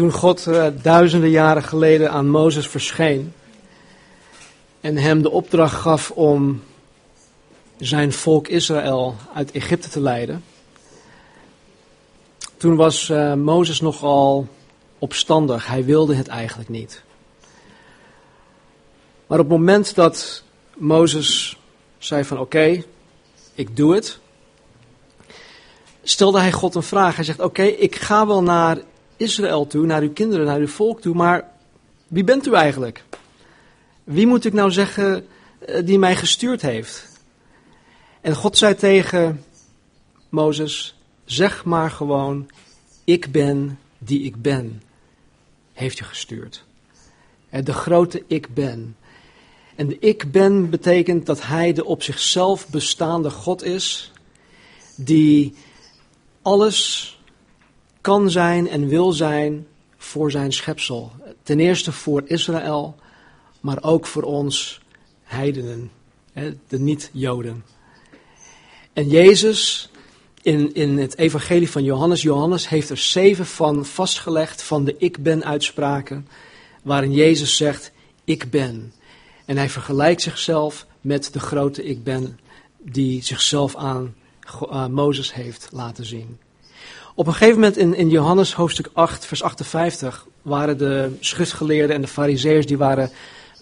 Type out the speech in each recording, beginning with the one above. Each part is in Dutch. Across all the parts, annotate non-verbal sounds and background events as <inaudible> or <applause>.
Toen God uh, duizenden jaren geleden aan Mozes verscheen en hem de opdracht gaf om zijn volk Israël uit Egypte te leiden. Toen was uh, Mozes nogal opstandig. Hij wilde het eigenlijk niet. Maar op het moment dat Mozes zei van oké, ik doe het, stelde hij God een vraag. Hij zegt oké, ik ga wel naar Israël toe, naar uw kinderen, naar uw volk toe, maar wie bent u eigenlijk? Wie moet ik nou zeggen eh, die mij gestuurd heeft? En God zei tegen Mozes, zeg maar gewoon, ik ben die ik ben, heeft je gestuurd. De grote ik ben. En de ik ben betekent dat hij de op zichzelf bestaande God is, die alles kan zijn en wil zijn voor zijn schepsel. Ten eerste voor Israël, maar ook voor ons heidenen, de niet-Joden. En Jezus, in, in het evangelie van Johannes, Johannes heeft er zeven van vastgelegd van de ik ben uitspraken, waarin Jezus zegt, ik ben. En hij vergelijkt zichzelf met de grote ik ben die zichzelf aan uh, Mozes heeft laten zien. Op een gegeven moment in, in Johannes hoofdstuk 8, vers 58, waren de schriftgeleerden en de fariseërs, die waren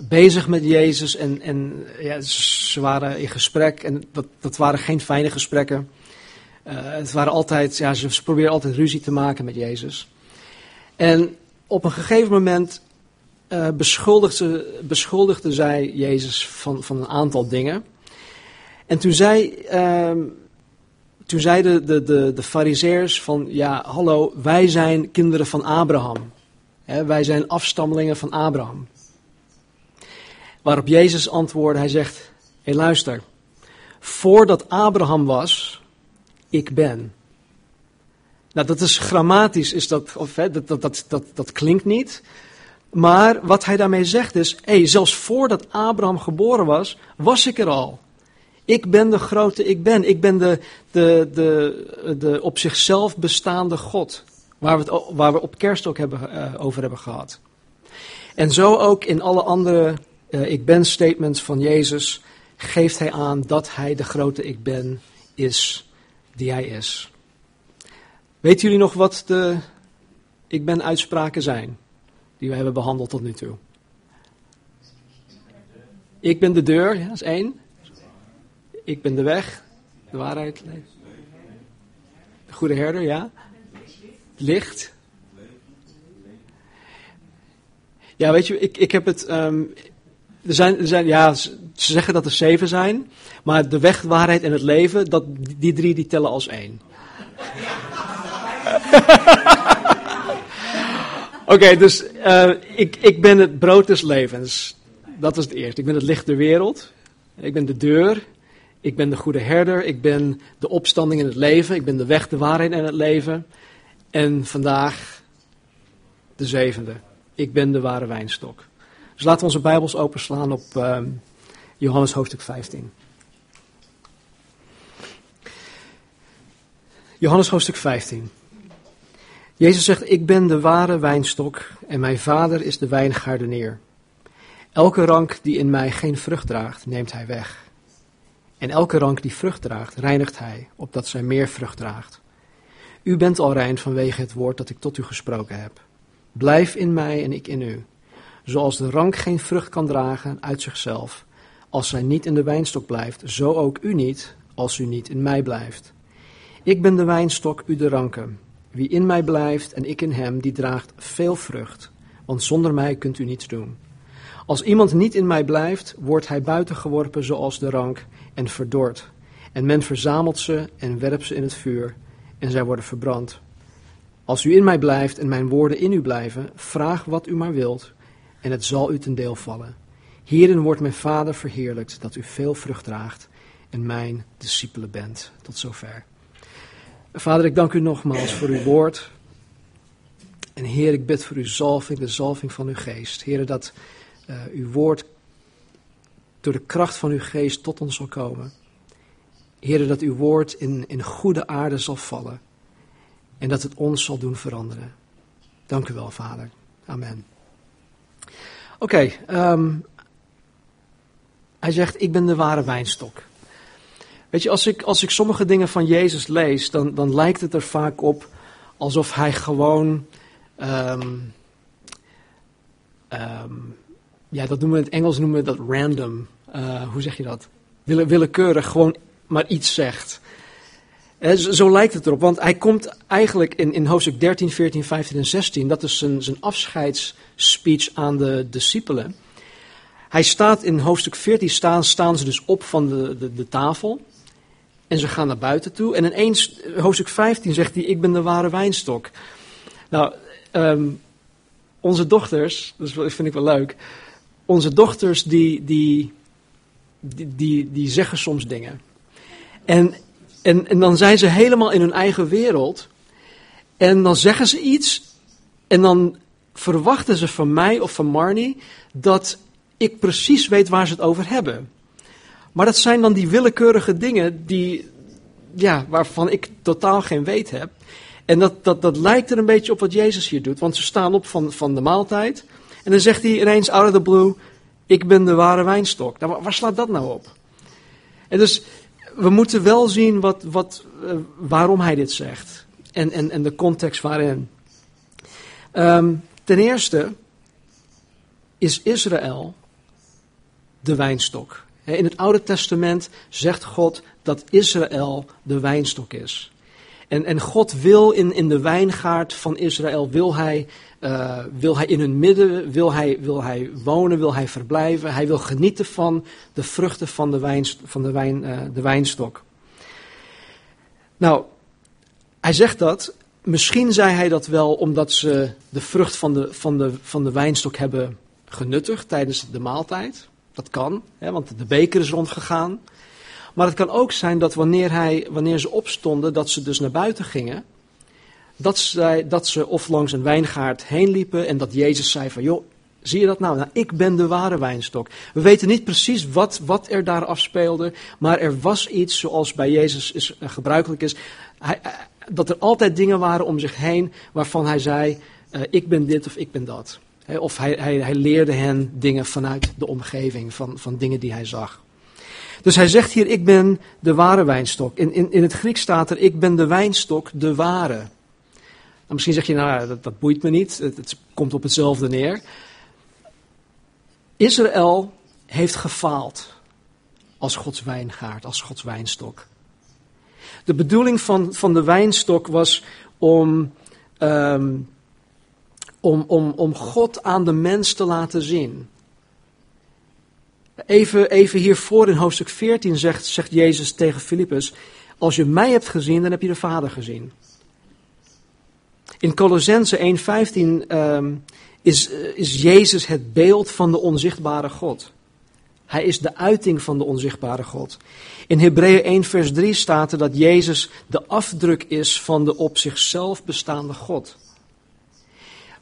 bezig met Jezus en, en ja, ze waren in gesprek en dat, dat waren geen fijne gesprekken. Uh, het waren altijd, ja, ze, probeerden altijd ruzie te maken met Jezus. En op een gegeven moment uh, beschuldigde, beschuldigde zij Jezus van, van een aantal dingen. En toen zei, uh, toen zeiden de, de, de fariseers van, ja, hallo, wij zijn kinderen van Abraham. wij zijn afstammelingen van Abraham. Waarop Jezus antwoordde, hij zegt, hé hey, luister, voordat Abraham was, ik ben. Nou, dat is grammatisch, is dat, of, hè, dat, dat, dat, dat, dat klinkt niet. Maar wat hij daarmee zegt is, hé, hey, zelfs voordat Abraham geboren was, was ik er al. Ik ben de grote ik ben. Ik ben de, de, de, de op zichzelf bestaande God. Waar we waar we op kerst ook hebben, uh, over hebben gehad. En zo ook in alle andere uh, ik ben statements van Jezus geeft hij aan dat hij de grote ik ben is die hij is. Weten jullie nog wat de ik ben uitspraken zijn die we hebben behandeld tot nu toe? Ik ben de deur, ja, dat is één. Ik ben de weg, de waarheid, de goede herder, ja. Licht. Ja, weet je, ik, ik heb het. Um, er zijn, er zijn, ja, ze zeggen dat er zeven zijn, maar de weg, waarheid en het leven, dat, die drie die tellen als één. <laughs> Oké, dus uh, ik, ik ben het brood des levens. Dat is het eerste. Ik ben het licht der wereld. Ik ben de deur. Ik ben de goede herder. Ik ben de opstanding in het leven. Ik ben de weg, de waarheid en het leven. En vandaag de zevende. Ik ben de ware wijnstok. Dus laten we onze Bijbels openslaan op uh, Johannes hoofdstuk 15. Johannes hoofdstuk 15. Jezus zegt, ik ben de ware wijnstok en mijn vader is de wijngaardeneer. Elke rank die in mij geen vrucht draagt, neemt hij weg. En elke rank die vrucht draagt, reinigt hij, opdat zij meer vrucht draagt. U bent al rein vanwege het woord dat ik tot u gesproken heb. Blijf in mij en ik in u. Zoals de rank geen vrucht kan dragen uit zichzelf, als zij niet in de wijnstok blijft, zo ook u niet, als u niet in mij blijft. Ik ben de wijnstok, u de ranken. Wie in mij blijft en ik in hem, die draagt veel vrucht, want zonder mij kunt u niets doen. Als iemand niet in mij blijft, wordt hij buitengeworpen zoals de rank en verdord. En men verzamelt ze en werpt ze in het vuur, en zij worden verbrand. Als u in mij blijft en mijn woorden in u blijven, vraag wat u maar wilt, en het zal u ten deel vallen. Hierin wordt mijn Vader verheerlijkt, dat u veel vrucht draagt en mijn discipelen bent. Tot zover. Vader, ik dank u nogmaals voor uw woord. En Heer, ik bid voor uw zalving, de zalving van uw geest. Heer, dat uh, uw woord door de kracht van uw geest tot ons zal komen. Heer, dat uw woord in, in goede aarde zal vallen. En dat het ons zal doen veranderen. Dank u wel, Vader. Amen. Oké, ehm, hij zegt, ik ben de ware wijnstok. Weet je, als ik, als ik sommige dingen van Jezus lees, dan, dan lijkt het er vaak op alsof hij gewoon, ehm, ehm, ja, dat noemen we in het Engels noemen we dat random. Uh, hoe zeg je dat? Wille, willekeurig gewoon maar iets zegt. Eh, zo lijkt het erop, want hij komt eigenlijk in, in hoofdstuk 13, 14, 15 en 16, dat is zijn, zijn afscheidsspeech aan de discipelen. Hij staat in hoofdstuk 14, staan, staan ze dus op van de, de, de tafel. En ze gaan naar buiten toe. En ineens, hoofdstuk 15 zegt hij, ik ben de ware wijnstok. Nou, um, onze dochters, dat vind ik wel leuk. Onze dochters die, die, die, die, zeggen soms dingen. En, en, en dan zijn ze helemaal in hun eigen wereld. En dan zeggen ze iets. En dan verwachten ze van mij of van Marnie dat ik precies weet waar ze het over hebben. Maar dat zijn dan die willekeurige dingen die, ja, waarvan ik totaal geen weet heb. En dat, dat, dat lijkt er een beetje op wat Jezus hier doet. Want ze staan op van, van de maaltijd. En dan zegt hij ineens out of the blue: Ik ben de ware wijnstok. Nou, waar slaat dat nou op? En dus we moeten wel zien wat, wat, uh, waarom hij dit zegt. En, en, en de context waarin. Um, ten eerste is Israël de wijnstok. In het Oude Testament zegt God dat Israël de wijnstok is. En, en God wil in, in de wijngaard van Israël, wil hij, uh, wil hij in hun midden, wil hij, wil hij wonen, wil hij verblijven. Hij wil genieten van de vruchten van de, van de, wijn, uh, de wijnstok. Nou, hij zegt dat. Misschien zei hij dat wel omdat ze de vrucht van de, van de, van de wijnstok hebben genuttigd tijdens de maaltijd. Dat kan, hè, want de beker is rondgegaan. Maar het kan ook zijn dat wanneer, hij, wanneer ze opstonden, dat ze dus naar buiten gingen. Dat, zij, dat ze of langs een wijngaard heen liepen en dat Jezus zei van, joh, zie je dat nou? Nou, ik ben de ware wijnstok. We weten niet precies wat, wat er daar afspeelde, maar er was iets zoals bij Jezus is, uh, gebruikelijk is. Hij, uh, dat er altijd dingen waren om zich heen waarvan hij zei, uh, ik ben dit of ik ben dat. Of hij, hij, hij leerde hen dingen vanuit de omgeving, van, van dingen die hij zag. Dus hij zegt hier, ik ben de ware wijnstok. In, in, in het Grieks staat er, ik ben de wijnstok, de ware. Nou, misschien zeg je, nou, dat, dat boeit me niet, het, komt op hetzelfde neer. Israël heeft gefaald als Gods wijngaard, als Gods wijnstok. De bedoeling van, van de wijnstok was om um, om, om, om God aan de mens te laten zien. Even, even hiervoor in hoofdstuk 14 zegt, zegt Jezus tegen Filippus: Als je mij hebt gezien, dan heb je de Vader gezien. In Colossense 1:15 um, is, is Jezus het beeld van de onzichtbare God. Hij is de uiting van de onzichtbare God. In Hebreeën 1 vers 3 staat er dat Jezus de afdruk is van de op zichzelf bestaande God.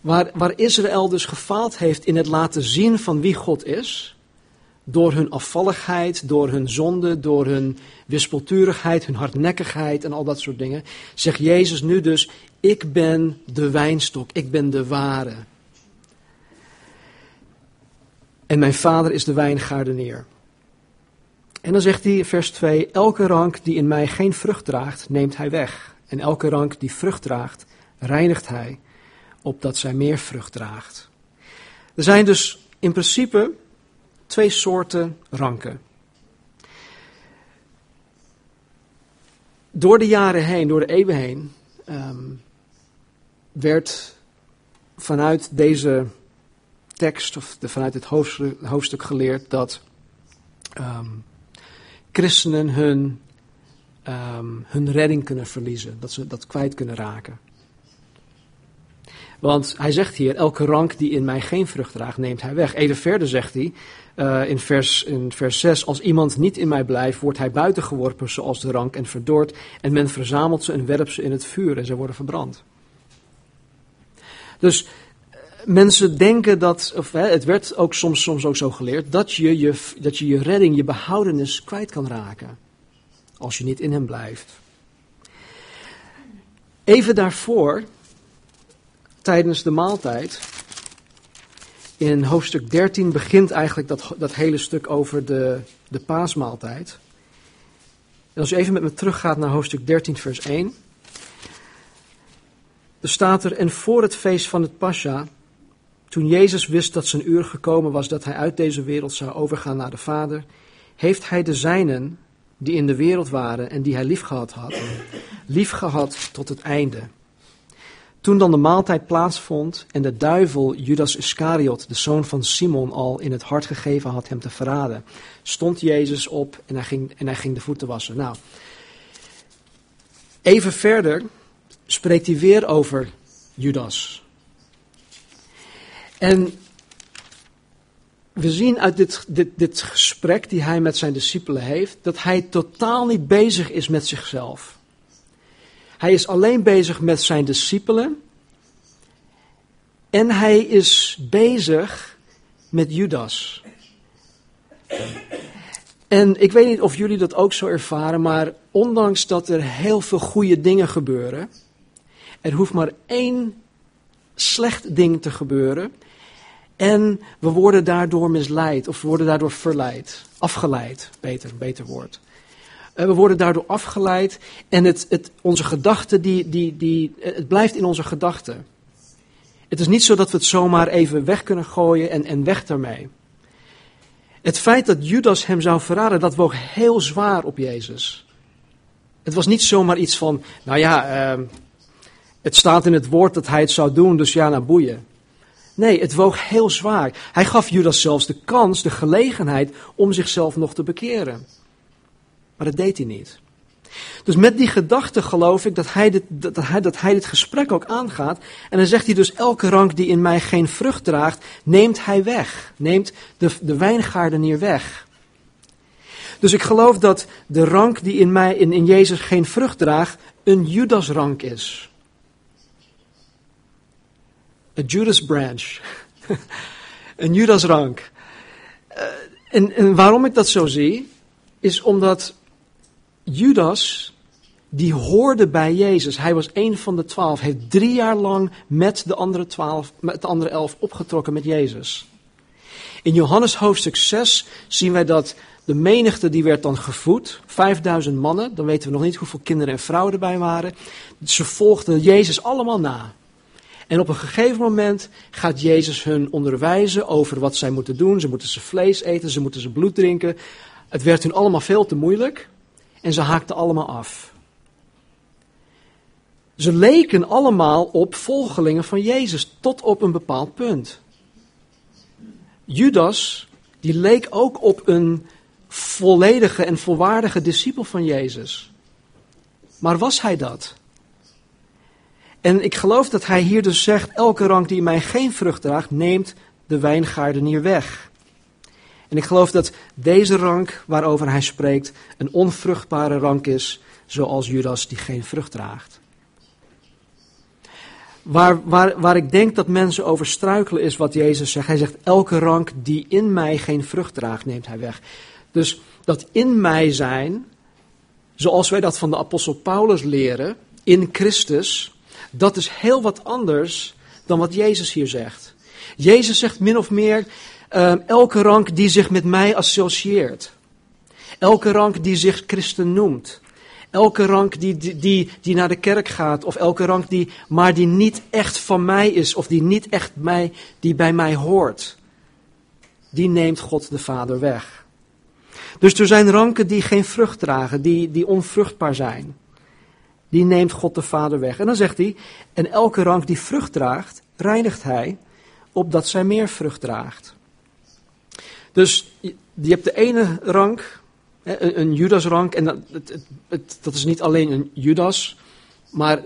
Waar, waar Israël dus gefaald heeft in het laten zien van wie God is, door hun afvalligheid, door hun zonde, door hun wispelturigheid, hun hardnekkigheid en al dat soort dingen, zegt Jezus nu dus, ik ben de wijnstok, ik ben de ware. En mijn vader is de wijngaardenier. En dan zegt hij, vers 2, elke rank die in mij geen vrucht draagt, neemt hij weg. En elke rank die vrucht draagt, reinigt hij opdat zij meer vrucht draagt. Er zijn dus in principe twee soorten ranken. Door de jaren heen, door de eeuwen heen, um, werd vanuit deze tekst, of de, vanuit het hoofdstuk, geleerd, dat um, christenen hun, um, hun redding kunnen verliezen, dat ze dat kwijt kunnen raken. Want hij zegt hier, elke rank die in mij geen vrucht draagt, neemt hij weg. Even verder zegt hij, uh, in, vers, in vers 6, als iemand niet in mij blijft, wordt hij buitengeworpen zoals de rank en verdord. En men verzamelt ze en werpt ze in het vuur en ze worden verbrand. Dus uh, mensen denken dat, of hè, het werd ook soms, soms ook zo geleerd, dat je je, dat je je redding, je behoudenis kwijt kan raken. Als je niet in hem blijft. Even daarvoor tijdens de maaltijd. In hoofdstuk 13 begint eigenlijk dat, dat hele stuk over de, de paasmaaltijd. En als u even met me teruggaat naar hoofdstuk 13, vers 1. Er staat er, en voor het feest van het Pascha, toen Jezus wist dat zijn uur gekomen was dat hij uit deze wereld zou overgaan naar de Vader, heeft hij de zijnen, die in de wereld waren en die hij liefgehad had, liefgehad tot het einde. Toen dan de maaltijd plaatsvond en de duivel Judas Iscariot, de zoon van Simon, al in het hart gegeven had hem te verraden, stond Jezus op en hij ging, en hij ging de voeten wassen. Nou, even verder spreekt hij weer over Judas. En we zien uit dit, dit, dit gesprek die hij met zijn discipelen heeft, dat hij totaal niet bezig is met zichzelf. Hij is alleen bezig met zijn discipelen. En hij is bezig met Judas. En ik weet niet of jullie dat ook zo ervaren, maar ondanks dat er heel veel goede dingen gebeuren, er hoeft maar één slecht ding te gebeuren. En we worden daardoor misleid, of we worden daardoor verleid, afgeleid, beter, beter woord. Eh, we worden daardoor afgeleid en het, het, onze gedachten, die, die, die, het blijft in onze gedachten. Het is niet zo dat we het zomaar even weg kunnen gooien en, en weg daarmee. Het feit dat Judas hem zou verraden, dat woog heel zwaar op Jezus. Het was niet zomaar iets van, nou ja, uh, het staat in het woord dat hij het zou doen, dus ja, naar boeien. Nee, het woog heel zwaar. Hij gaf Judas zelfs de kans, de gelegenheid om zichzelf nog te bekeren. Maar dat deed hij niet. Dus met die gedachte geloof ik dat hij, dit, dat, hij, dat hij dit gesprek ook aangaat. En dan zegt hij dus, elke rank die in mij geen vrucht draagt, neemt hij weg. Neemt de, de wijngaardenier weg. Dus ik geloof dat de rank die in mij, in, in Jezus geen vrucht draagt, een Judas-rank is. <laughs> Een Judas branch. een Judas-rank. Uh, en, en waarom ik dat zo zie, is omdat Judas, die hoorde bij Jezus. Hij was een van de twaalf. Heeft drie jaar lang met de andere twaalf, met de andere elf opgetrokken met Jezus. In Johannes hoofdstuk 6 zien wij dat de menigte die werd dan gevoed. 5000 mannen. Dan weten we nog niet hoeveel kinderen en vrouwen erbij waren. Ze volgden Jezus allemaal na. En op een gegeven moment gaat Jezus hun onderwijzen over wat zij moeten doen. Ze moeten ze vlees eten, ze moeten ze bloed drinken. Het werd hun allemaal veel te moeilijk en ze haakten allemaal af. Ze leken allemaal op volgelingen van Jezus tot op een bepaald punt. Judas, die leek ook op een volledige en volwaardige discipel van Jezus. Maar was hij dat? En ik geloof dat hij hier dus zegt: elke rank die mij geen vrucht draagt, neemt de wijngaardenier weg. En ik geloof dat deze rank waarover hij spreekt een onvruchtbare rank is, zoals Judas die geen vrucht draagt. Waar, waar, waar ik denk dat mensen over struikelen is wat Jezus zegt. Hij zegt, elke rank die in mij geen vrucht draagt, neemt hij weg. Dus dat in mij zijn, zoals wij dat van de apostel Paulus leren, in Christus, dat is heel wat anders dan wat Jezus hier zegt. Jezus zegt min of meer, Ehm, elke rank die zich met mij associeert. Elke rank die zich christen noemt. Elke rank die, die, die, die naar de kerk gaat. Of elke rank die, maar die niet echt van mij is. Of die niet echt mij, die bij mij hoort. Die neemt God de Vader weg. Dus er zijn ranken die geen vrucht dragen, die, die onvruchtbaar zijn. Die neemt God de Vader weg. En dan zegt hij, en elke rank die vrucht draagt, reinigt hij, opdat zij meer vrucht draagt. Dus je hebt de ene rank, een, Judas-rank, en dat, het, het, dat is niet alleen een Judas, maar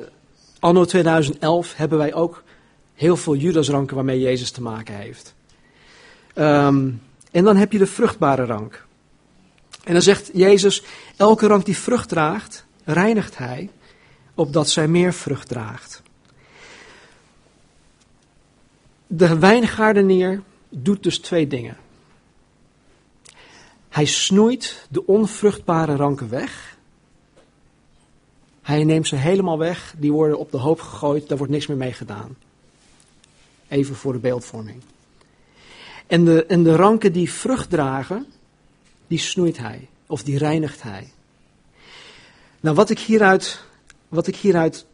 anno 2011 hebben wij ook heel veel Judas-ranken waarmee Jezus te maken heeft. Um, en dan heb je de vruchtbare rank. En dan zegt Jezus, elke rank die vrucht draagt, reinigt hij, opdat zij meer vrucht draagt. De wijngaardenier doet dus twee dingen. Hij snoeit de onvruchtbare ranken weg. Hij neemt ze helemaal weg, die worden op de hoop gegooid, daar wordt niks meer mee gedaan. Even voor de beeldvorming. En de, en de ranken die vrucht dragen, die snoeit hij. Of die reinigt hij. Nou, wat ik hieruit, wat ik hieruit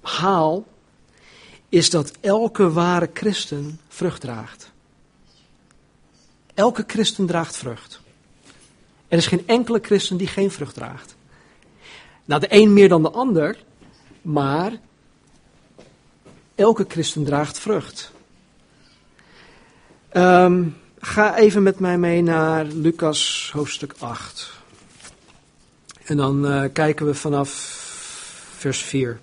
haal, is dat elke ware christen vrucht draagt. Elke christen draagt vrucht. Er is geen enkele christen die geen vrucht draagt. Nou, de een meer dan de ander, maar elke christen draagt vrucht. Um, ga even met mij mee naar Lucas hoofdstuk 8. En dan uh, kijken we vanaf vers 4.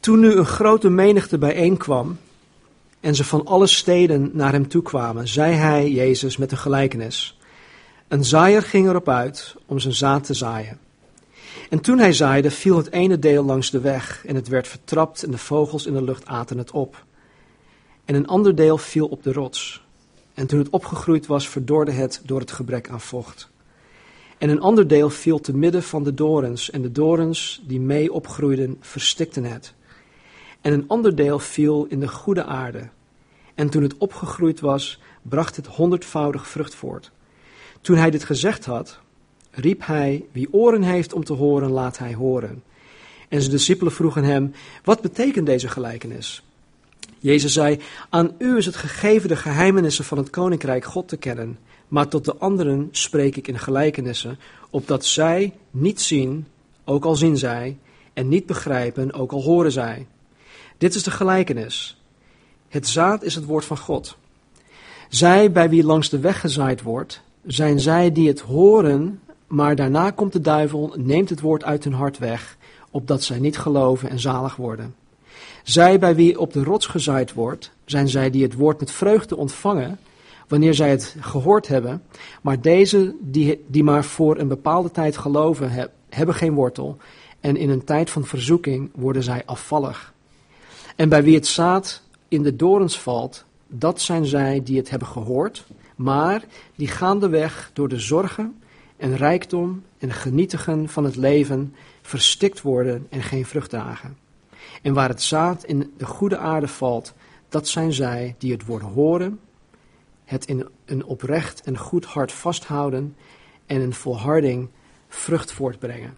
Toen nu een grote menigte bijeenkwam en ze van alle steden naar hem toe kwamen, zei hij, Jezus, met een gelijkenis. Een zaaier ging erop uit om zijn zaad te zaaien. En toen hij zaaide, viel het ene deel langs de weg en het werd vertrapt en de vogels in de lucht aten het op. En een ander deel viel op de rots. En toen het opgegroeid was, verdorde het door het gebrek aan vocht. En een ander deel viel te midden van de dorens, en de dorens die mee opgroeiden, verstikten het. En een ander deel viel in de goede aarde. En toen het opgegroeid was, bracht het honderdvoudig vrucht voort. Toen hij dit gezegd had, riep hij: Wie oren heeft om te horen, laat hij horen. En zijn discipelen vroegen hem: Wat betekent deze gelijkenis? Jezus zei: Aan u is het gegeven de geheimenissen van het koninkrijk God te kennen, maar tot de anderen spreek ik in gelijkenissen, opdat zij niet zien, ook al zien zij, en niet begrijpen, ook al horen zij. Dit is de gelijkenis. Het zaad is het woord van God. Zij bij wie langs de weg gezaaid wordt, zijn zij die het horen, maar daarna komt de duivel, neemt het woord uit hun hart weg, opdat zij niet geloven en zalig worden. Zij bij wie op de rots gezaaid wordt, zijn zij die het woord met vreugde ontvangen, wanneer zij het gehoord hebben, maar deze die, die maar voor een bepaalde tijd geloven, hebben geen wortel, en in een tijd van verzoeking worden zij afvallig. En bij wie het zaad in de dorens valt, dat zijn zij die het hebben gehoord, maar die gaandeweg door de zorgen en rijkdom en genietigen van het leven verstikt worden en geen vrucht dragen. En waar het zaad in de goede aarde valt, dat zijn zij die het woord horen, het in een oprecht en goed hart vasthouden en een volharding vrucht voortbrengen.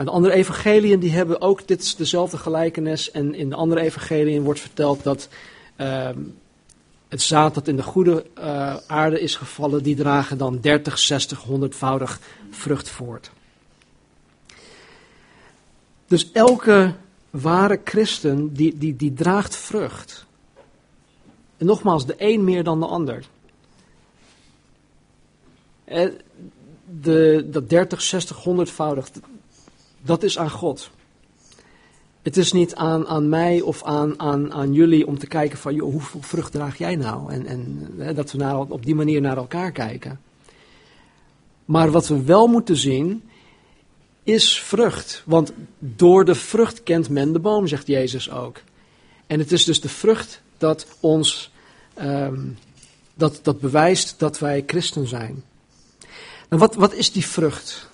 En de andere evangeliën die hebben ook dit, dezelfde gelijkenis. En in de andere evangeliën wordt verteld dat uh, het zaad dat in de goede uh, aarde is gevallen, die dragen dan 30, 60, 100voudig vrucht voort. Dus elke ware christen die, die, die draagt vrucht. En nogmaals, de een meer dan de ander. Eh, de, dat 30, 60, 100voudig, dat is aan God. Het is niet aan, aan mij of aan, aan, aan jullie om te kijken van, joh, hoeveel vrucht draag jij nou? En, en hè, dat we naar, op die manier naar elkaar kijken. Maar wat we wel moeten zien, is vrucht. Want door de vrucht kent men de boom, zegt Jezus ook. En het is dus de vrucht dat ons, um, dat, dat bewijst dat wij christen zijn. Nou, wat, wat is die vrucht?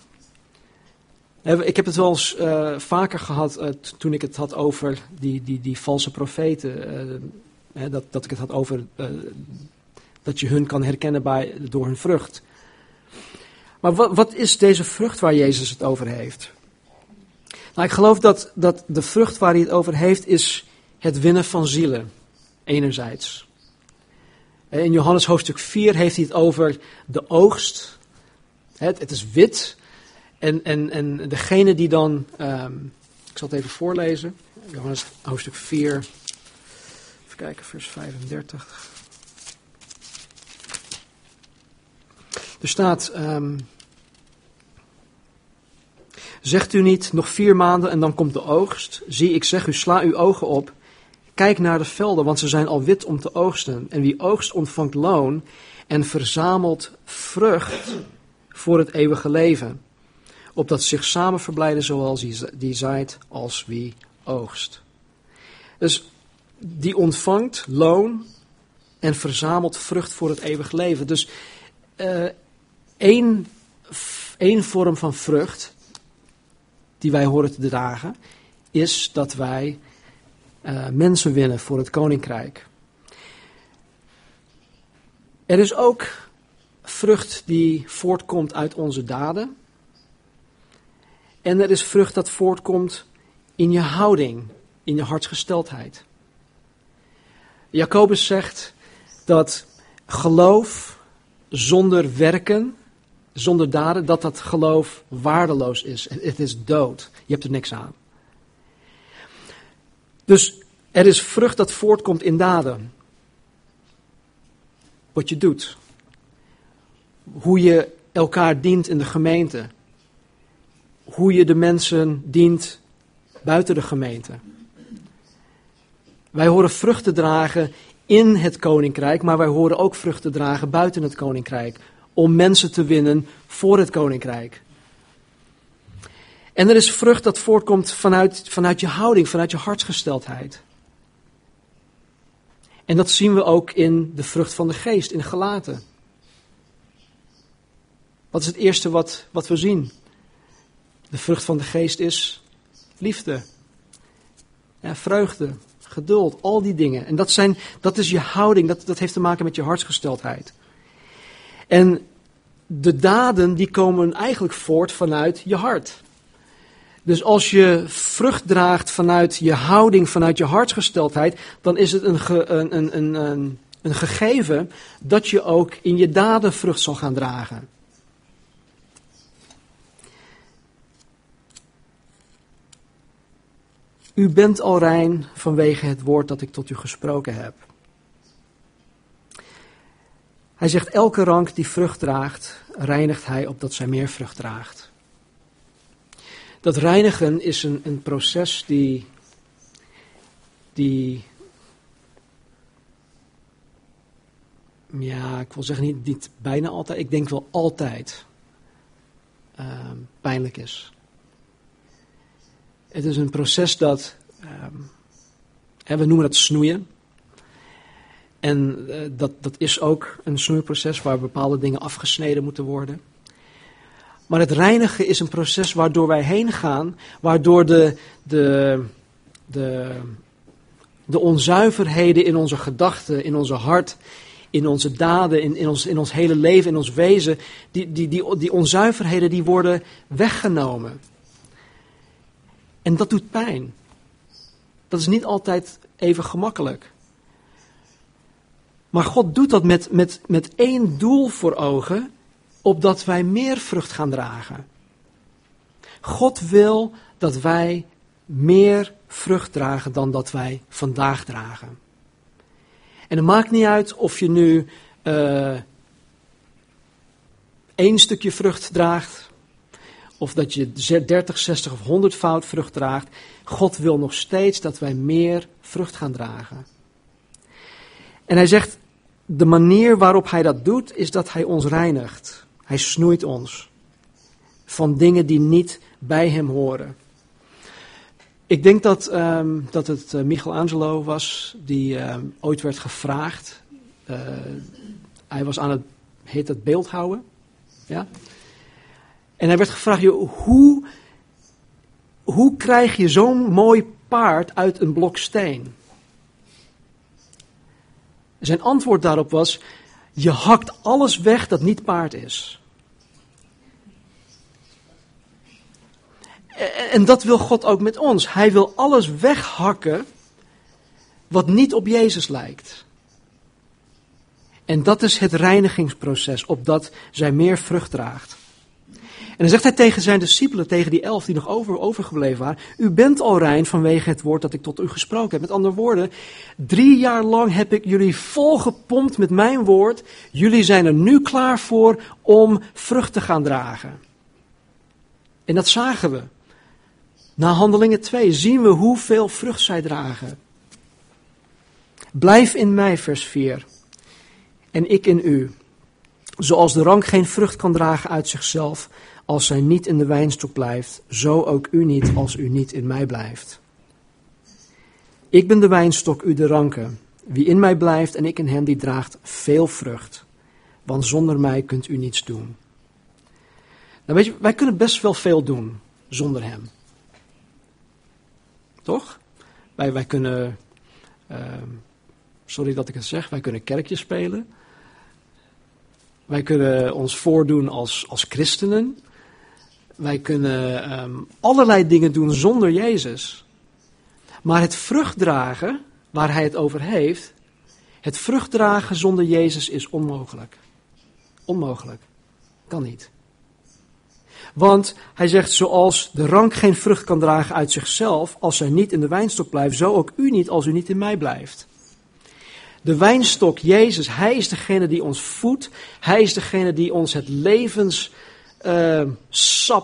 Ik heb het wel eens uh, vaker gehad uh, toen ik het had over die, die, die valse profeten. Dat, dat ik het had over dat je hun kan herkennen bij, door hun vrucht. Maar wat, wat is deze vrucht waar Jezus het over heeft? Nou, ik geloof dat, dat de vrucht waar hij het over heeft is het winnen van zielen, enerzijds. In Johannes hoofdstuk 4 heeft hij het over de oogst. Het, het is wit, en, en, en degene die dan, um, ik zal het even voorlezen, Johannes hoofdstuk 4, even kijken, vers 35. Er staat, um, zegt u niet nog vier maanden en dan komt de oogst? Zie, ik zeg u, sla uw ogen op, kijk naar de velden, want ze zijn al wit om te oogsten. En wie oogst ontvangt loon en verzamelt vrucht voor het eeuwige leven opdat zich samen verblijden zoals die zaait als wie oogst. Dus die ontvangt loon en verzamelt vrucht voor het eeuwig leven. Dus uh, één, één vorm van vrucht die wij horen te dragen, is dat wij uh, mensen winnen voor het koninkrijk. Er is ook vrucht die voortkomt uit onze daden. En er is vrucht dat voortkomt in je houding, in je hartsgesteldheid. Jacobus zegt dat geloof zonder werken, zonder daden, dat dat geloof waardeloos is. Het is dood. Je hebt er niks aan. Dus er is vrucht dat voortkomt in daden. Wat je doet. Hoe je elkaar dient in de gemeente. Hoe je de mensen dient buiten de gemeente. Wij horen vruchten dragen in het koninkrijk, maar wij horen ook vruchten dragen buiten het koninkrijk. Om mensen te winnen voor het koninkrijk. En er is vrucht dat voortkomt vanuit, vanuit je houding, vanuit je hartsgesteldheid. En dat zien we ook in de vrucht van de geest, in gelaten. Wat is het eerste wat, wat we zien? De vrucht van de geest is liefde, ja, vreugde, geduld, al die dingen. En dat, zijn, dat is je houding, dat, dat heeft te maken met je hartsgesteldheid. En de daden die komen eigenlijk voort vanuit je hart. Dus als je vrucht draagt vanuit je houding, vanuit je hartsgesteldheid, dan is het een, een, een, een, een gegeven dat je ook in je daden vrucht zal gaan dragen. U bent al rein vanwege het woord dat ik tot u gesproken heb. Hij zegt, elke rank die vrucht draagt, reinigt hij opdat zij meer vrucht draagt. Dat reinigen is een, een proces die, die, ja, ik wil zeggen niet, niet bijna altijd, ik denk wel altijd uh, pijnlijk is. Het is een proces dat, um, we noemen dat snoeien. En uh, dat, dat is ook een snoeiproces waar bepaalde dingen afgesneden moeten worden. Maar het reinigen is een proces waardoor wij heen gaan, waardoor de, de, de, de onzuiverheden in onze gedachten, in onze hart, in onze daden, in, in, ons, in ons hele leven, in ons wezen, die, die, die, die onzuiverheden die worden weggenomen. En dat doet pijn. Dat is niet altijd even gemakkelijk. Maar God doet dat met, met, met één doel voor ogen opdat wij meer vrucht gaan dragen. God wil dat wij meer vrucht dragen dan dat wij vandaag dragen. En het maakt niet uit of je nu uh, één stukje vrucht draagt, of dat je 30, 60 of 100 fout vrucht draagt. God wil nog steeds dat wij meer vrucht gaan dragen. En hij zegt, de manier waarop hij dat doet, is dat hij ons reinigt. Hij snoeit ons van dingen die niet bij hem horen. Ik denk dat, um, dat het uh, Michelangelo was die uh, ooit werd gevraagd. Uh, hij was aan het, heet het beeldhouden. Ja? En hij werd gevraagd, hoe, hoe krijg je zo'n mooi paard uit een blok steen? Zijn antwoord daarop was, je hakt alles weg dat niet paard is. En dat wil God ook met ons. Hij wil alles weghakken wat niet op Jezus lijkt. En dat is het reinigingsproces, opdat zij meer vrucht draagt. En dan zegt hij tegen zijn discipelen, tegen die elf die nog over, overgebleven waren: U bent al rein vanwege het woord dat ik tot u gesproken heb. Met andere woorden, drie jaar lang heb ik jullie volgepompt met mijn woord. Jullie zijn er nu klaar voor om vrucht te gaan dragen. En dat zagen we. Na handelingen 2 zien we hoeveel vrucht zij dragen. Blijf in mij, vers 4. En ik in u. Zoals de rank geen vrucht kan dragen uit zichzelf, als zij niet in de wijnstok blijft, zo ook u niet als u niet in mij blijft. Ik ben de wijnstok, u de ranken. Wie in mij blijft en ik in hem, die draagt veel vrucht. Want zonder mij kunt u niets doen. Nou weet je, wij kunnen best wel veel doen zonder hem. Toch? Wij, wij kunnen, ehm, sorry dat ik het zeg, wij kunnen kerkjes spelen. Wij kunnen ons voordoen als, als christenen. Wij kunnen ehm, allerlei dingen doen zonder Jezus. Maar het vruchtdragen, waar hij het over heeft, het vruchtdragen zonder Jezus is onmogelijk. Onmogelijk. Kan niet. Want hij zegt, zoals de rank geen vrucht kan dragen uit zichzelf, als zij niet in de wijnstok blijft, zo ook u niet als u niet in mij blijft. De wijnstok, Jezus, hij is degene die ons voedt. Hij is degene die ons het levenssap uh,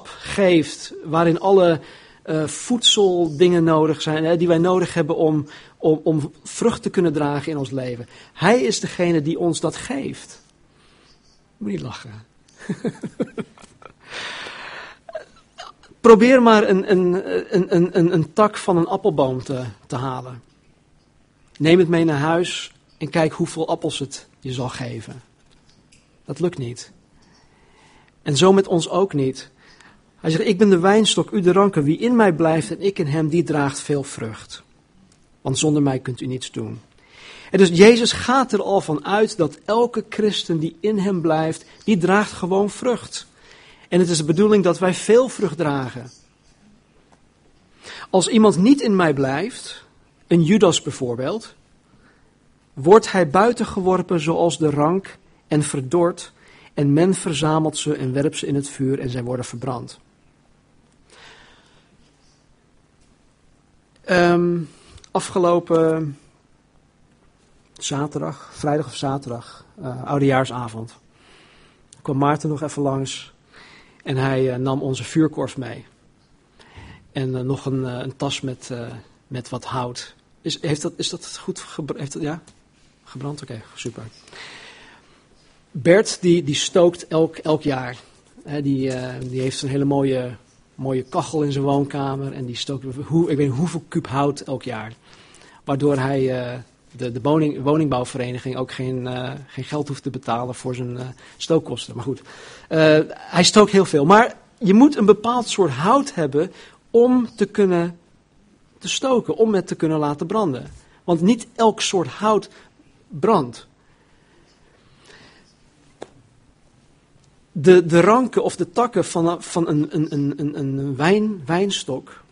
geeft, waarin alle uh, voedseldingen nodig zijn, hè, die wij nodig hebben om, om, om vrucht te kunnen dragen in ons leven. Hij is degene die ons dat geeft. Moet niet lachen. <laughs> Probeer maar een, een, een, een, een tak van een appelboom te, te halen. Neem het mee naar huis en kijk hoeveel appels het je zal geven. Dat lukt niet. En zo met ons ook niet. Hij zegt, ik ben de wijnstok, u de ranken. Wie in mij blijft en ik in hem, die draagt veel vrucht. Want zonder mij kunt u niets doen. En dus Jezus gaat er al van uit dat elke christen die in hem blijft, die draagt gewoon vrucht. En het is de bedoeling dat wij veel vrucht dragen. Als iemand niet in mij blijft, een Judas bijvoorbeeld, wordt hij buitengeworpen zoals de rank en verdord, en men verzamelt ze en werpt ze in het vuur en zij worden verbrand. Um, afgelopen zaterdag, vrijdag of zaterdag, uh, oudejaarsavond, kwam Maarten nog even langs en hij uh, nam onze vuurkorf mee. En uh, nog een, een, tas met, met wat hout. Is, heeft dat, is dat goed gebrand? Ja? Gebrand? Oké, super. Bert die, die stookt elk, elk jaar. die, die heeft een hele mooie mooie kachel in zijn woonkamer. En die stookt, hoe, ik weet hoeveel kuub hout elk jaar. Waardoor hij uh, de, de woning, woningbouwvereniging ook geen, uh, geen geld hoeft te betalen voor zijn stookkosten. Maar goed, hij stookt heel veel. Maar je moet een bepaald soort hout hebben om te kunnen te stoken, om het te kunnen laten branden. Want niet elk soort hout brandt. De, de ranken of de takken van, van een, een, een, een wijn, wijnstok,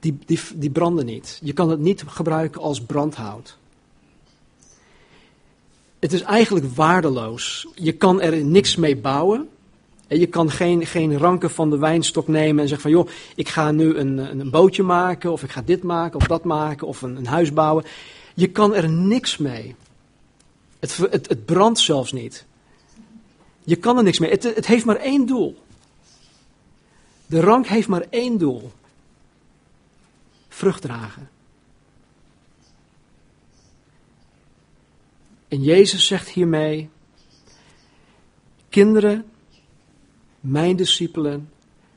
die, die, die branden niet. Je kan het niet gebruiken als brandhout. Het is eigenlijk waardeloos. Je kan er niks mee bouwen. En je kan geen, geen ranken van de wijnstok nemen en zeggen van joh, ik ga nu een, een bootje maken, of ik ga dit maken, of dat maken, of een, een huis bouwen. Je kan er niks mee. Het, het, het brandt zelfs niet. Je kan er niks mee. Het, het heeft maar één doel. De rank heeft maar één doel. Vrucht dragen. En Jezus zegt hiermee: Kinderen, mijn discipelen,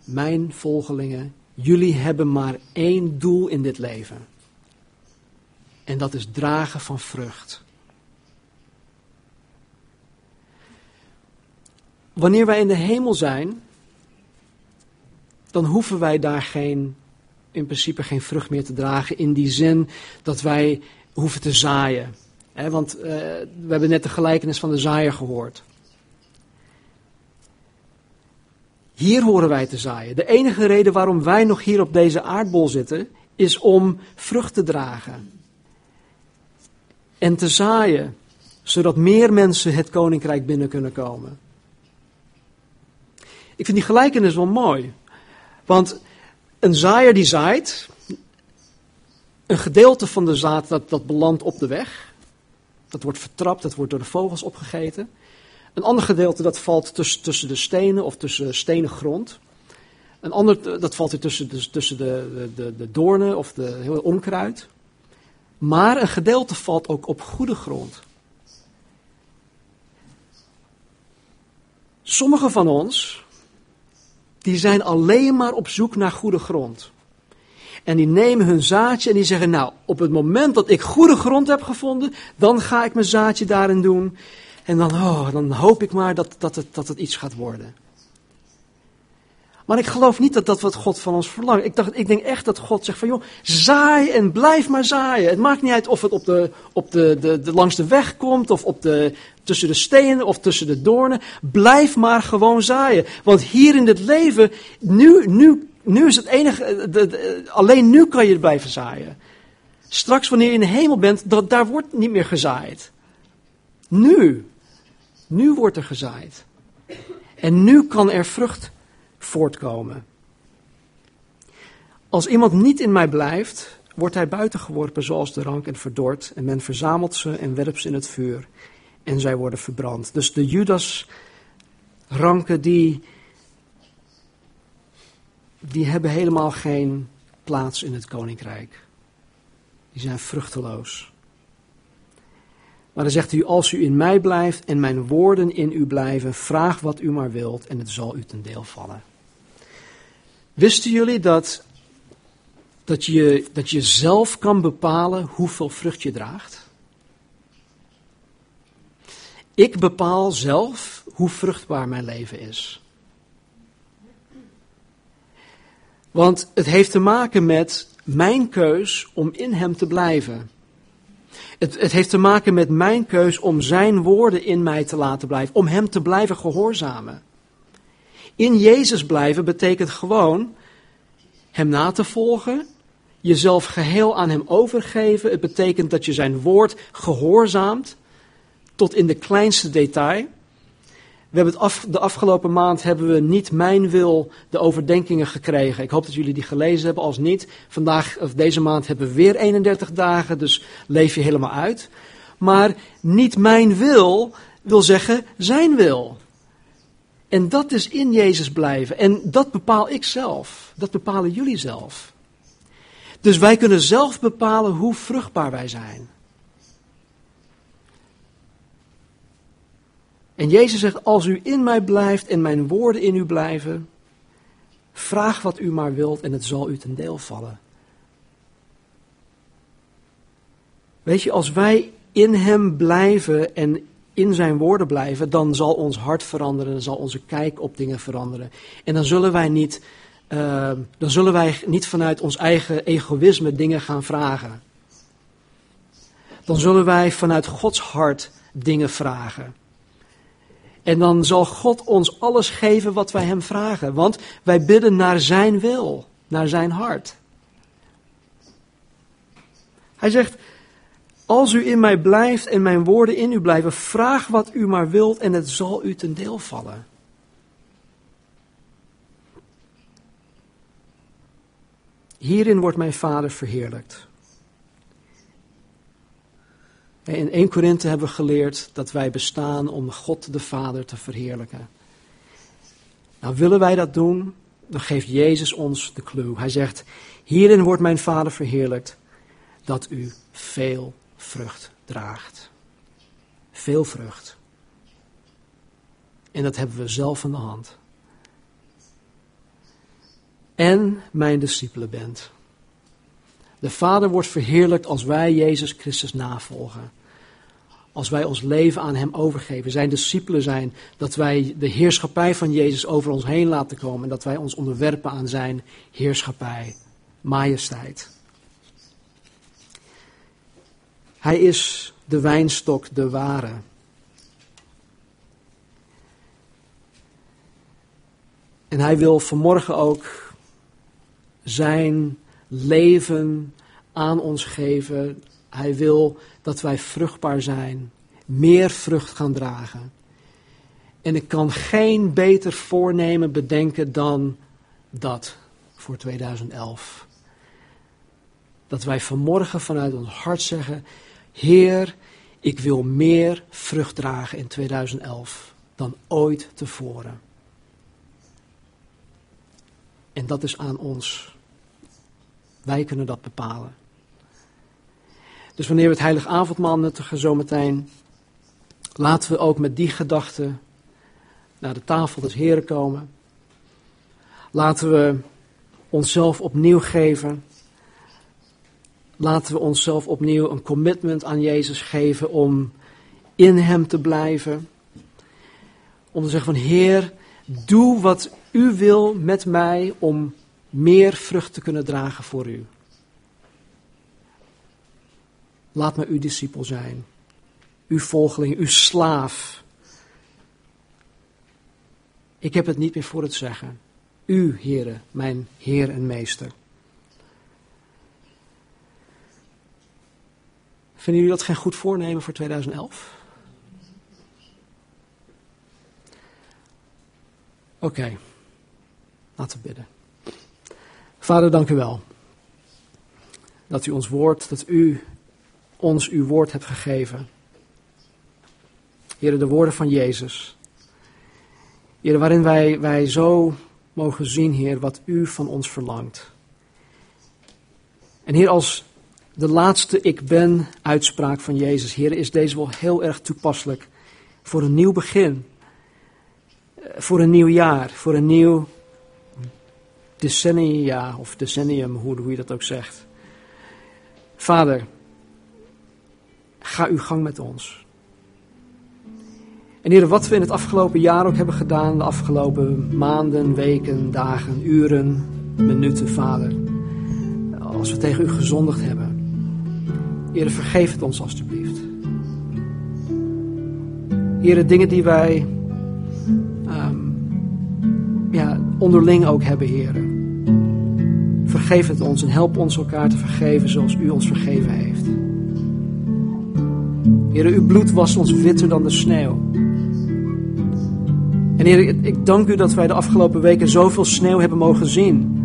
mijn volgelingen, jullie hebben maar één doel in dit leven. En dat is dragen van vrucht. Wanneer wij in de hemel zijn, dan hoeven wij daar geen, in principe geen vrucht meer te dragen. In die zin dat wij hoeven te zaaien. want uh, we hebben net de gelijkenis van de zaaier gehoord. Hier horen wij te zaaien. De enige reden waarom wij nog hier op deze aardbol zitten, is om vrucht te dragen. En te zaaien, zodat meer mensen het koninkrijk binnen kunnen komen. Ik vind die gelijkenis wel mooi. Want een zaaier die zaait, een gedeelte van de zaad dat, dat belandt op de weg. Dat wordt vertrapt, dat wordt door de vogels opgegeten. Een ander gedeelte dat valt tussen, de stenen of tussen stenen grond. Een ander dat valt tussen, de, tussen de, de, de doornen of de heel onkruid. Maar een gedeelte valt ook op goede grond. Sommigen van ons die zijn alleen maar op zoek naar goede grond. En die nemen hun zaadje en die zeggen, nou, op het moment dat ik goede grond heb gevonden, dan ga ik mijn zaadje daarin doen. En dan, oh, dan hoop ik maar dat, dat, het, dat het iets gaat worden. Maar ik geloof niet dat dat wat God van ons verlangt. Ik, dacht, ik denk echt dat God zegt van joh, zaai en blijf maar zaaien. Het maakt niet uit of het op de, op de, de, de, langs de weg komt of op de, tussen de stenen of tussen de doornen. Blijf maar gewoon zaaien. Want hier in dit leven, nu, nu, nu is het enige, de, alleen nu kan je blijven zaaien. Straks wanneer je in de hemel bent, daar wordt niet meer gezaaid. Nu, nu wordt er gezaaid. En nu kan er vrucht voortkomen. Als iemand niet in mij blijft, wordt hij buitengeworpen zoals de rank en verdord. En men verzamelt ze en werpt ze in het vuur. En zij worden verbrand. Dus de Judas-ranken die, die hebben helemaal geen plaats in het koninkrijk. Die zijn vruchteloos. Maar dan zegt u, als u in mij blijft en mijn woorden in u blijven, vraag wat u maar wilt en het zal u ten deel vallen. Wisten jullie dat, dat, je, dat je zelf kan bepalen hoeveel vrucht je draagt? Ik bepaal zelf hoe vruchtbaar mijn leven is. Want het heeft te maken met mijn keus om in Hem te blijven. Het, het, heeft te maken met mijn keus om Zijn woorden in mij te laten blijven, om Hem te blijven gehoorzamen. In Jezus blijven betekent gewoon Hem na te volgen, jezelf geheel aan Hem overgeven. Het betekent dat je Zijn woord gehoorzaamt tot in de kleinste detail. We hebben de afgelopen maand hebben we niet mijn wil de overdenkingen gekregen. Ik hoop dat jullie die gelezen hebben. Als niet, vandaag of deze maand hebben we weer 31 dagen, dus leef je helemaal uit. Maar niet mijn wil wil zeggen zijn wil. En dat is in Jezus blijven. En dat bepaal ik zelf. Dat bepalen jullie zelf. Dus wij kunnen zelf bepalen hoe vruchtbaar wij zijn. En Jezus zegt, als u in mij blijft en mijn woorden in u blijven, vraag wat u maar wilt en het zal u ten deel vallen. Weet je, als wij in Hem blijven en in Zijn woorden blijven, dan zal ons hart veranderen, dan zal onze kijk op dingen veranderen. En dan zullen wij niet, uh, dan zullen wij niet vanuit ons eigen egoïsme dingen gaan vragen. Dan zullen wij vanuit Gods hart dingen vragen. En dan zal God ons alles geven wat wij Hem vragen. Want wij bidden naar Zijn wil, naar Zijn hart. Hij zegt, als u in mij blijft en mijn woorden in u blijven, vraag wat u maar wilt en het zal u ten deel vallen. Hierin wordt mijn Vader verheerlijkt. In 1 Korinthe hebben we geleerd dat wij bestaan om God de Vader te verheerlijken. Nou, willen wij dat doen, dan geeft Jezus ons de clue. Hij zegt, hierin wordt mijn Vader verheerlijkt, dat u veel vrucht draagt. Veel vrucht. En dat hebben we zelf in de hand. En mijn discipelen bent. De Vader wordt verheerlijkt als wij Jezus Christus navolgen. Als wij ons leven aan Hem overgeven, zijn discipelen zijn, dat wij de heerschappij van Jezus over ons heen laten komen en dat wij ons onderwerpen aan Zijn heerschappij, majesteit. Hij is de wijnstok, de ware. En hij wil vanmorgen ook zijn leven aan ons geven. Hij wil dat wij vruchtbaar zijn, meer vrucht gaan dragen. En ik kan geen beter voornemen bedenken dan dat voor 2011. Dat wij vanmorgen vanuit ons hart zeggen: Heer, ik wil meer vrucht dragen in 2011 dan ooit tevoren. En dat is aan ons. Wij kunnen dat bepalen. Dus wanneer we het heilige avondmaal nuttigen zometeen, laten we ook met die gedachten naar de tafel des Heren komen. Laten we onszelf opnieuw geven. Laten we onszelf opnieuw een commitment aan Jezus geven om in Hem te blijven. Om te zeggen van Heer, doe wat u wil met mij om meer vrucht te kunnen dragen voor u. Laat me uw discipel zijn, uw volgeling, uw slaaf. Ik heb het niet meer voor het zeggen. U, Heere, mijn Heer en Meester. Vinden jullie dat geen goed voornemen voor 2011? Oké, laten we bidden. Vader, dank u wel. Dat u ons woord, dat u ons uw woord hebt gegeven. Heren, de woorden van Jezus. Heren, waarin wij, wij zo mogen zien, Heer, wat u van ons verlangt. En Heer, als de laatste ik ben uitspraak van Jezus, Heer, is deze wel heel erg toepasselijk voor een nieuw begin. Eh, voor een nieuw jaar, voor een nieuw decennia of decennium, hoe, hoe je dat ook zegt. Vader, ga uw gang met ons. En Heer, wat we in het afgelopen jaar ook hebben gedaan, de afgelopen maanden, weken, dagen, uren, minuten, Vader. Als we tegen u gezondigd hebben. Heer, vergeef het ons alstublieft. Heer, dingen die wij um, ja, onderling ook hebben, Heer. Vergeef het ons en help ons elkaar te vergeven zoals u ons vergeven heeft. Heer, uw bloed was ons witter dan de sneeuw. En Heer, ik dank u dat wij de afgelopen weken zoveel sneeuw hebben mogen zien.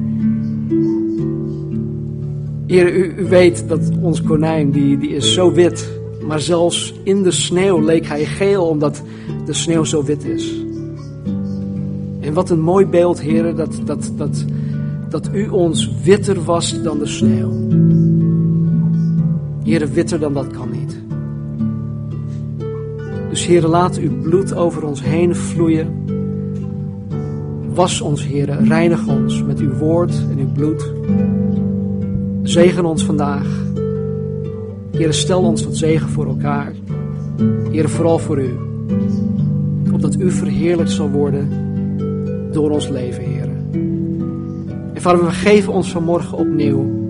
Heer, u, u, weet dat ons konijn, die, die is zo wit. Maar zelfs in de sneeuw leek hij geel, omdat de sneeuw zo wit is. En wat een mooi beeld, Heer, dat, dat, dat, dat u ons witter was dan de sneeuw. Heer, witter dan dat kan niet. Dus Heer, laat uw bloed over ons heen vloeien. Was ons, Heer, reinig ons met uw woord en uw bloed. Zegen ons vandaag. Heer, stel ons tot zegen voor elkaar. Heer, vooral voor u. Opdat u verheerlijkt zal worden door ons leven, Heer. En Vader, we geven ons vanmorgen opnieuw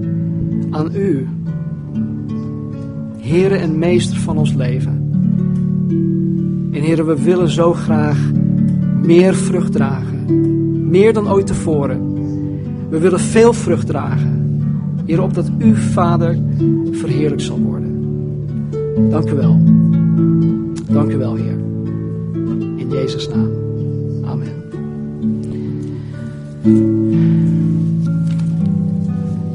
aan u. Heer en Meester van ons leven. En Heer, we willen zo graag meer vrucht dragen. Meer dan ooit tevoren. We willen veel vrucht dragen. Heer, opdat uw Vader verheerlijk zal worden. Dank u wel. Dank u wel, Heer. In Jezus' naam. Amen.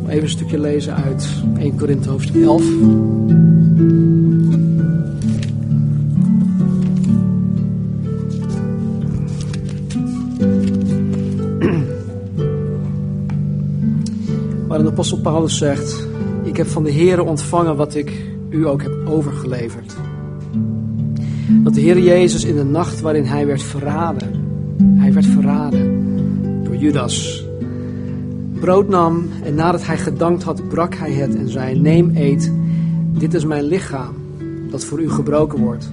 Even een stukje lezen uit 1 Korinthe hoofdstuk 11. Apostel Paulus zegt: Ik heb van de Heer ontvangen wat ik u ook heb overgeleverd. Dat de Heer Jezus in de nacht waarin hij werd verraden, hij werd verraden door Judas, brood nam en nadat hij gedankt had, brak hij het en zei: Neem, eet, dit is mijn lichaam dat voor u gebroken wordt.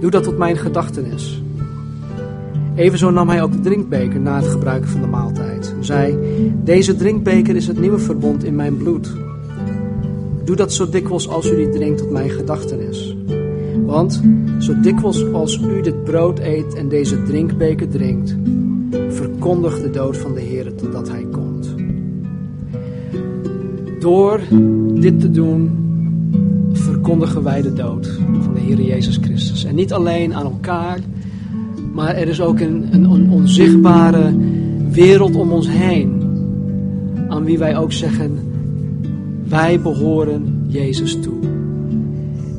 Doe dat tot mijn gedachtenis. Evenzo nam hij ook de drinkbeker na het gebruiken van de maaltijd. Zei: Deze drinkbeker is het nieuwe verbond in mijn bloed. Doe dat zo dikwijls als u die drinkt tot mijn gedachtenis. Want zo dikwijls als u dit brood eet en deze drinkbeker drinkt, verkondig de dood van de Heer totdat hij komt. Door dit te doen, verkondigen wij de dood van de Heer Jezus Christus. En niet alleen aan elkaar maar er is ook een, een, onzichtbare wereld om ons heen. Aan wie wij ook zeggen, wij behoren Jezus toe.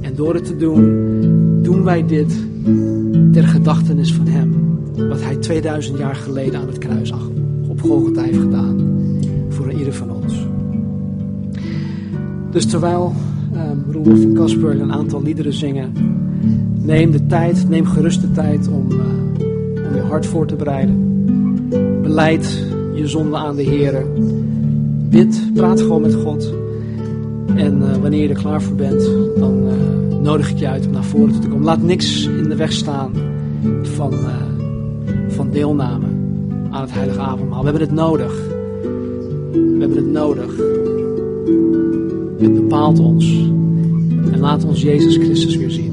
En door het te doen, doen wij dit ter gedachtenis van Hem. Wat Hij 2000 jaar geleden aan het kruis op Golgotha heeft gedaan. Voor ieder van ons. Dus terwijl um, Roelof en een aantal liederen zingen, neem de tijd, neem gerust de tijd om... Uh, om je hart voor te bereiden. Beleid je zonde aan de Heer. Bid, praat gewoon met God. En uh, wanneer je er klaar voor bent, dan uh, nodig ik je uit om naar voren te komen. Laat niks in de weg staan van, uh, van deelname aan het heilige avondmaal. We hebben het nodig. We hebben het nodig. Het bepaalt ons. En laat ons Jezus Christus weer zien.